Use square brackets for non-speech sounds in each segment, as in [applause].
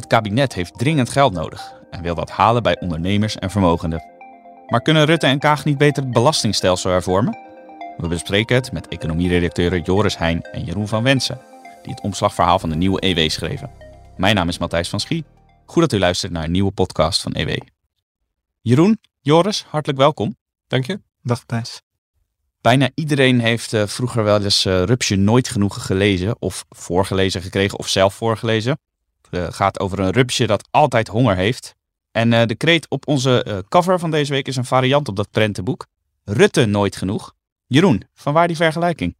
Het kabinet heeft dringend geld nodig en wil dat halen bij ondernemers en vermogenden. Maar kunnen Rutte en Kaag niet beter het belastingstelsel hervormen? We bespreken het met economieredacteuren Joris Heijn en Jeroen van Wensen, die het omslagverhaal van de nieuwe EW schreven. Mijn naam is Matthijs van Schie. Goed dat u luistert naar een nieuwe podcast van EW. Jeroen, Joris, hartelijk welkom. Dank je. Dag Thijs. Bijna iedereen heeft uh, vroeger wel eens uh, Rupsje Nooit Genoeg gelezen of voorgelezen gekregen of zelf voorgelezen. Het gaat over een rupsje dat altijd honger heeft. En uh, de kreet op onze cover van deze week is een variant op dat prentenboek. Rutte Nooit Genoeg. Jeroen, van waar die vergelijking?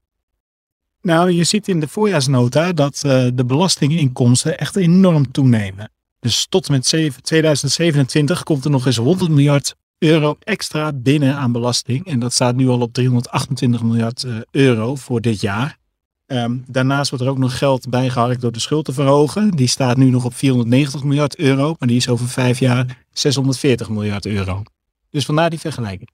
Nou, je ziet in de voorjaarsnota dat de belastinginkomsten echt enorm toenemen. Dus tot met 2027 komt er nog eens 100 miljard euro extra binnen aan belasting. En dat staat nu al op 328 miljard euro voor dit jaar. Um, daarnaast wordt er ook nog geld bijgeharkt door de schuld te verhogen. Die staat nu nog op 490 miljard euro, maar die is over vijf jaar 640 miljard euro. Dus vandaar die vergelijking.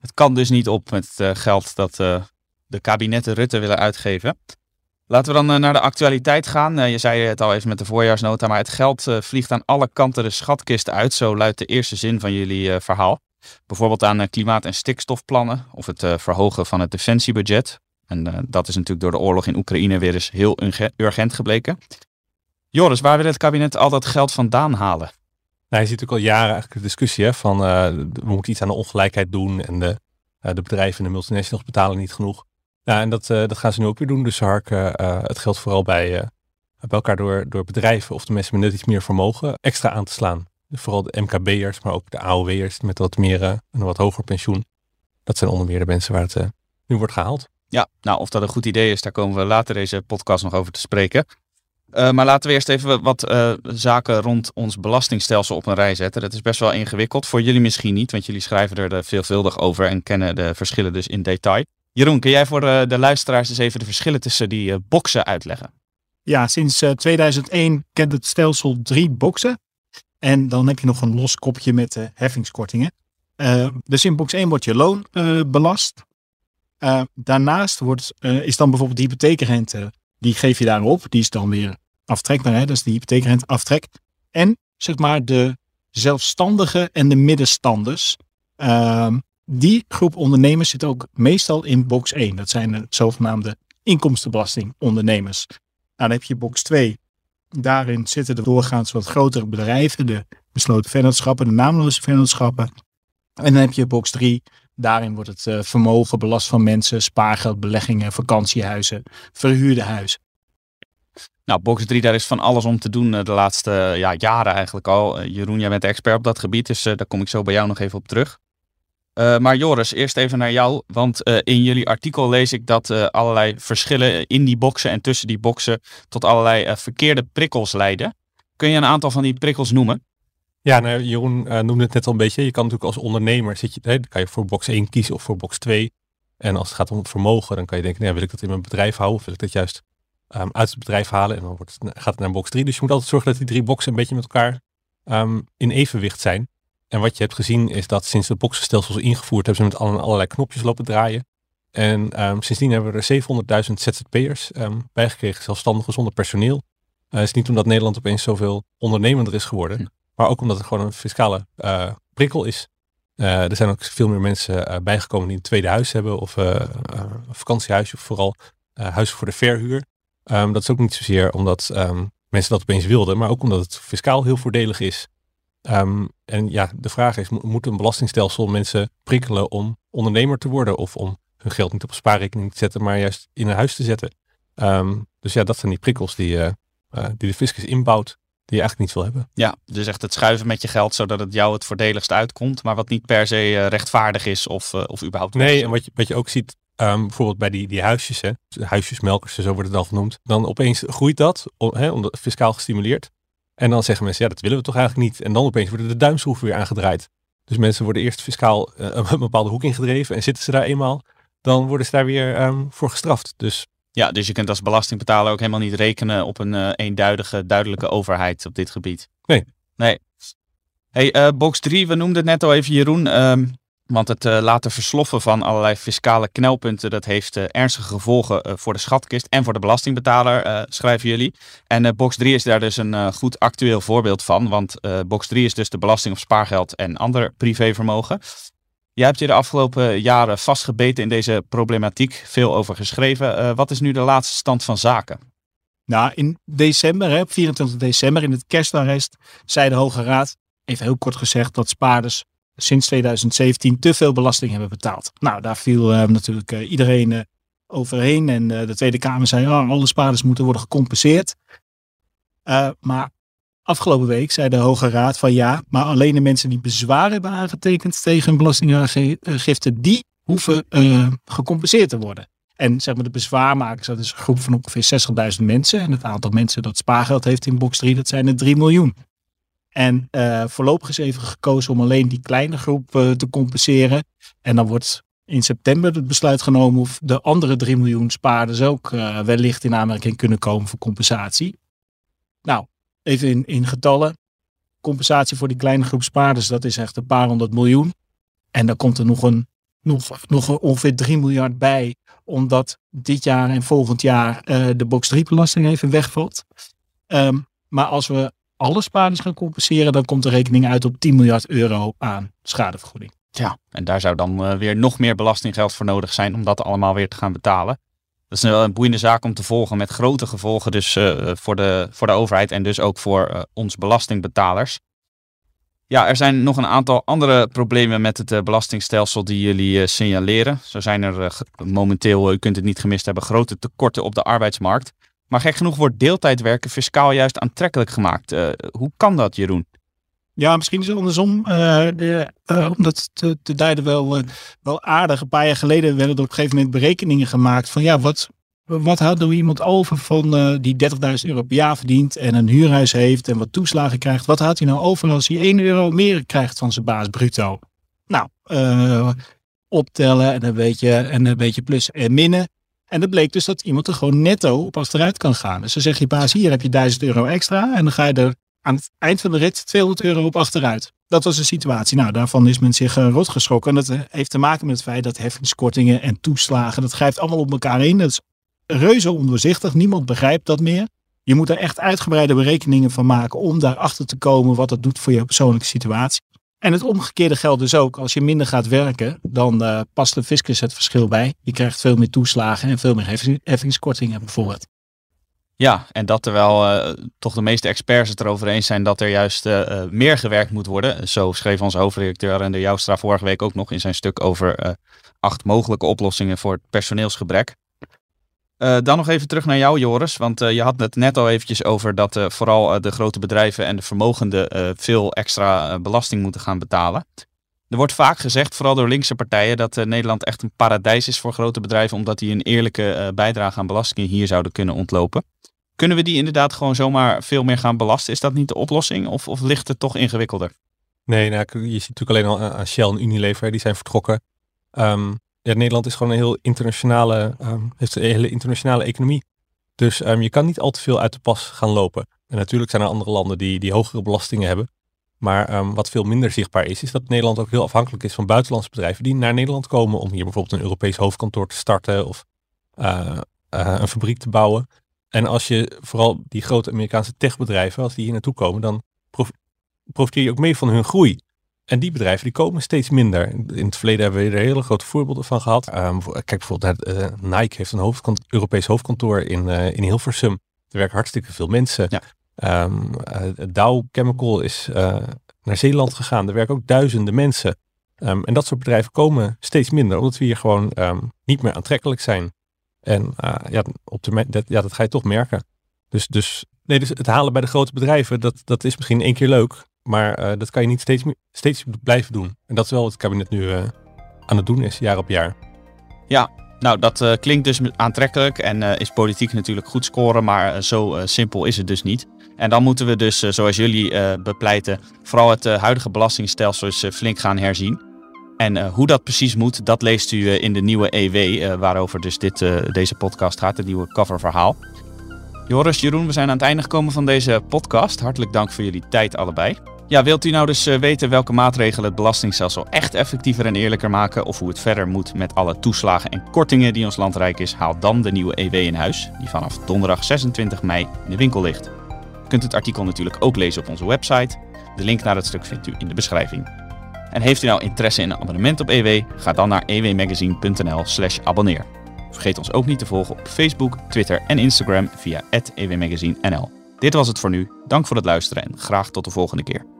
Het kan dus niet op met uh, geld dat uh, de kabinetten Rutte willen uitgeven. Laten we dan uh, naar de actualiteit gaan. je zei het al even met de voorjaarsnota, maar het geld vliegt aan alle kanten de schatkist uit. Zo luidt de eerste zin van jullie verhaal. Bijvoorbeeld aan klimaat- en stikstofplannen of het verhogen van het defensiebudget. En uh, dat is natuurlijk door de oorlog in Oekraïne weer eens heel urgent gebleken. Joris, waar wil het kabinet al dat geld vandaan halen? Nou, je ziet ook al jaren eigenlijk de discussie hè, van uh, we moeten iets aan de ongelijkheid doen en de, uh, de bedrijven en de multinationals betalen niet genoeg. Ja, en dat, dat gaan ze nu ook weer doen. Dus ze harken het geld vooral bij, bij elkaar door, door bedrijven of de mensen met net iets meer vermogen extra aan te slaan. Vooral de MKB'ers, maar ook de AOW'ers met wat meer een wat hoger pensioen. Dat zijn onder meer de mensen waar het nu wordt gehaald. Ja, nou of dat een goed idee is, daar komen we later deze podcast nog over te spreken. Uh, maar laten we eerst even wat uh, zaken rond ons belastingstelsel op een rij zetten. Dat is best wel ingewikkeld. Voor jullie misschien niet, want jullie schrijven er veelvuldig over en kennen de verschillen dus in detail. Jeroen, kun jij voor uh, de luisteraars eens even de verschillen tussen die boxen uitleggen? Ja, sinds 2001 kent het stelsel drie boxen. En dan heb je nog een los kopje met heffingskortingen. dus in box 1 wordt je loon belast. Uh, daarnaast wordt, uh, is dan bijvoorbeeld de hypotheekrente, die geef je daarop. Die is dan weer aftrekbaar, hè? dat is de hypotheekrente aftrek. En zeg maar de zelfstandigen en de middenstanders. Uh, die groep ondernemers zit ook meestal in box 1. Dat zijn de zogenaamde inkomstenbelastingondernemers. Nou, dan heb je box 2. Daarin zitten de doorgaans wat grotere bedrijven, de besloten vennootschappen, de naamloze vennootschappen. En dan heb je box 3, Daarin wordt het uh, vermogen belast van mensen, spaargeld, beleggingen, vakantiehuizen, verhuurde huizen. Nou, box 3, daar is van alles om te doen uh, de laatste ja, jaren eigenlijk al. Jeroen, jij bent expert op dat gebied, dus daar kom ik zo bij jou nog even op terug. maar Joris, eerst even naar jou, want in jullie artikel lees ik dat allerlei verschillen in die boxen en tussen die boxen tot allerlei verkeerde prikkels leiden. Kun je een aantal van die prikkels noemen? Ja, nou, Jeroen uh, noemde het net al een beetje. Je kan natuurlijk als ondernemer, zit je, hè, kan je voor box 1 kiezen of voor box 2. En als het gaat om het vermogen, dan kan je denken, nou, wil ik dat in mijn bedrijf houden of wil ik dat juist um, uit het bedrijf halen? En dan wordt het, gaat het naar box 3. Dus je moet altijd zorgen dat die drie boxen een beetje met elkaar um, in evenwicht zijn. En wat je hebt gezien is dat sinds de boxenstelsels ingevoerd hebben ze met allerlei knopjes lopen draaien. En um, sindsdien hebben we er 700.000 ZZP'ers bijgekregen, zelfstandigen zonder personeel. Uh, het is niet omdat Nederland opeens zoveel ondernemender is geworden. Maar ook omdat het gewoon een fiscale uh, prikkel is. Uh, er zijn ook veel meer mensen uh, bijgekomen die een tweede huis hebben of een vakantiehuisje of vooral huizen voor de verhuur. Um, dat is ook niet zozeer omdat um, mensen dat opeens wilden, maar ook omdat het fiscaal heel voordelig is. Um, en ja, de vraag is, moet een belastingstelsel mensen prikkelen om ondernemer te worden of om hun geld niet op spaarrekening te zetten, maar juist in een huis te zetten? dus ja, dat zijn die prikkels die, die de fiscus inbouwt je eigenlijk niet wil hebben. Ja, dus echt het schuiven met je geld zodat het jou het voordeligst uitkomt, maar wat niet per se uh, rechtvaardig is of, uh, of überhaupt. Nee, en wat je, wat je ook ziet, um, bijvoorbeeld bij die, die huisjes, hè, huisjesmelkers, zo wordt het dan genoemd, dan opeens groeit dat, hè, omdat fiscaal gestimuleerd. En dan zeggen mensen, ja, dat willen we toch eigenlijk niet. En dan opeens worden de duimschroeven weer aangedraaid. Dus mensen worden eerst fiscaal uh, [laughs] een bepaalde hoek ingedreven en zitten ze daar eenmaal, dan worden ze daar weer um, voor gestraft. Dus ja, dus je kunt als belastingbetaler ook helemaal niet rekenen op een uh, eenduidige, duidelijke overheid op dit gebied. Nee. Nee. Hey, uh, box 3, we noemden het net al even Jeroen. Um, Want het uh, laten versloffen van allerlei fiscale knelpunten, dat heeft ernstige gevolgen voor de schatkist en voor de belastingbetaler, schrijven jullie. En box 3 is daar dus een goed actueel voorbeeld van, want box 3 is dus de belasting op spaargeld en ander privévermogen. Jij hebt je de afgelopen jaren vastgebeten in deze problematiek, veel over geschreven. wat is nu de laatste stand van zaken? Nou, in december, hè, op 24 december, in het kerstarrest, zei de Hoge Raad, even heel kort gezegd, dat spaarders sinds 2017 te veel belasting hebben betaald. Nou, daar viel uh, natuurlijk uh, iedereen overheen. En de Tweede Kamer zei, oh, alle spaarders moeten worden gecompenseerd. maar afgelopen week zei de Hoge Raad van ja, maar alleen de mensen die bezwaar hebben aangetekend tegen een belastingaangifte, die hoeven gecompenseerd te worden. En zeg maar de bezwaarmakers, dat is een groep van ongeveer 60.000 mensen. En het aantal mensen dat spaargeld heeft in box 3, dat zijn er 3 miljoen. En uh, voorlopig is even gekozen om alleen die kleine groep uh, te compenseren. En dan wordt in september het besluit genomen of de andere 3 miljoen spaarders ook wellicht in aanmerking kunnen komen voor compensatie. Nou, even in, in getallen. Compensatie voor die kleine groep spaarders, dat is echt een paar honderd miljoen. En dan komt er nog, een, nog, nog ongeveer 3 miljard bij, omdat dit jaar en volgend jaar de box 3 belasting even wegvalt. Um, maar als we alle spaarders gaan compenseren, dan komt de rekening uit op 10 miljard euro aan schadevergoeding. Ja, en daar zou dan uh, weer nog meer belastinggeld voor nodig zijn om dat allemaal weer te gaan betalen. Dat is wel een boeiende zaak om te volgen met grote gevolgen dus uh, voor, de, voor de overheid en dus ook voor uh, ons belastingbetalers. Ja, er zijn nog een aantal andere problemen met het belastingstelsel die jullie signaleren. Zo zijn er momenteel, u kunt het niet gemist hebben, grote tekorten op de arbeidsmarkt. Maar gek genoeg wordt deeltijdwerken fiscaal juist aantrekkelijk gemaakt. Hoe kan dat, Jeroen? Ja, misschien is het andersom. Uh, de, uh, om dat te, te duiden wel, wel aardig. Een paar jaar geleden werden er op een gegeven moment berekeningen gemaakt van ja, wat, wat houdt nou iemand over van die 30.000 euro per jaar verdient en een huurhuis heeft en wat toeslagen krijgt. Wat houdt hij nou over als hij 1 euro meer krijgt van zijn baas bruto? Nou, optellen en een beetje, en een beetje plus en minnen. En dat bleek dus dat iemand er gewoon netto op achteruit kan gaan. Dus dan zeg je baas, hier heb je 1000 euro extra. En dan ga je er aan het eind van de rit 200 euro op achteruit. Dat was de situatie. Nou, daarvan is men zich uh, rot geschrokken. En dat eh, heeft te maken met het feit dat heffingskortingen en toeslagen, dat grijpt allemaal op elkaar in. Dat is reuze ondoorzichtig. Niemand begrijpt dat meer. Je moet er echt uitgebreide berekeningen van maken om daarachter te komen wat dat doet voor je persoonlijke situatie. En het omgekeerde geldt dus ook. Als je minder gaat werken, dan uh, past de fiscus het verschil bij. Je krijgt veel meer toeslagen en veel meer heffingskortingen bijvoorbeeld. Ja, en dat terwijl uh, toch de meeste experts het erover eens zijn dat er juist uh, meer gewerkt moet worden. Zo schreef onze hoofdredacteur Rende Joustra vorige week ook nog in zijn stuk over acht mogelijke oplossingen voor het personeelsgebrek. Dan nog even terug naar jou, Joris. Want je had het net al eventjes over dat vooral de grote bedrijven en de vermogenden veel extra belasting moeten gaan betalen. Er wordt vaak gezegd, vooral door linkse partijen, dat Nederland echt een paradijs is voor grote bedrijven, omdat die een eerlijke bijdrage aan belastingen hier zouden kunnen ontlopen. Kunnen we die inderdaad gewoon zomaar veel meer gaan belasten? Is dat niet de oplossing of, of ligt het toch ingewikkelder? Nee, nou, je ziet natuurlijk alleen al aan Shell en Unilever, die zijn vertrokken. Um, ja, Nederland is gewoon een heel internationale, um, heeft een hele internationale economie. Dus um, je kan niet al te veel uit de pas gaan lopen. En natuurlijk zijn er andere landen die, die hogere belastingen hebben. Maar wat veel minder zichtbaar is, is dat Nederland ook heel afhankelijk is van buitenlandse bedrijven die naar Nederland komen om hier bijvoorbeeld een Europees hoofdkantoor te starten of uh, uh, een fabriek te bouwen. En als je vooral die grote Amerikaanse techbedrijven, als die hier naartoe komen, dan profiteer je ook mee van hun groei. En die bedrijven die komen steeds minder. In het verleden hebben we er hele grote voorbeelden van gehad. Um, kijk bijvoorbeeld, uh, Nike heeft een hoofdkant Europees hoofdkantoor in, uh, in Hilversum. Er werken hartstikke veel mensen. Ja. Um, uh, Dow Chemical is naar Zeeland gegaan. Er werken ook duizenden mensen. Um, en dat soort bedrijven komen steeds minder, omdat we hier gewoon niet meer aantrekkelijk zijn. En ja, op termijn, dat, ja, dat ga je toch merken. Dus, dus, nee, dus het halen bij de grote bedrijven, dat, dat is misschien één keer leuk. Maar uh, dat kan je niet steeds, steeds blijven doen. En dat is wel wat het kabinet nu uh, aan het doen is, jaar op jaar. Ja, nou dat klinkt dus aantrekkelijk en is politiek natuurlijk goed scoren, maar zo simpel is het dus niet. En dan moeten we dus, zoals jullie bepleiten, vooral het huidige belastingstelsel eens flink gaan herzien. En hoe dat precies moet, dat leest u in de nieuwe EW, waarover dus dit, deze podcast gaat, het nieuwe coververhaal. Joris, Jeroen, we zijn aan het einde gekomen van deze podcast. Hartelijk dank voor jullie tijd allebei. Ja, wilt u nou dus eh, weten welke maatregelen het belastingstelsel echt effectiever en eerlijker maken of hoe het verder moet met alle toeslagen en kortingen die ons land rijk is, haal dan de nieuwe EW in huis, die vanaf donderdag 26 mei in de winkel ligt. U kunt het artikel natuurlijk ook lezen op onze website. De link naar het stuk vindt u in de beschrijving. En heeft u nou interesse in een abonnement op EW? Ga dan naar ewmagazine.nl/slash abonneer. Vergeet ons ook niet te volgen op Facebook, Twitter en Instagram via @ewmagazinenl. Dit was het voor nu. Dank voor het luisteren en graag tot de volgende keer.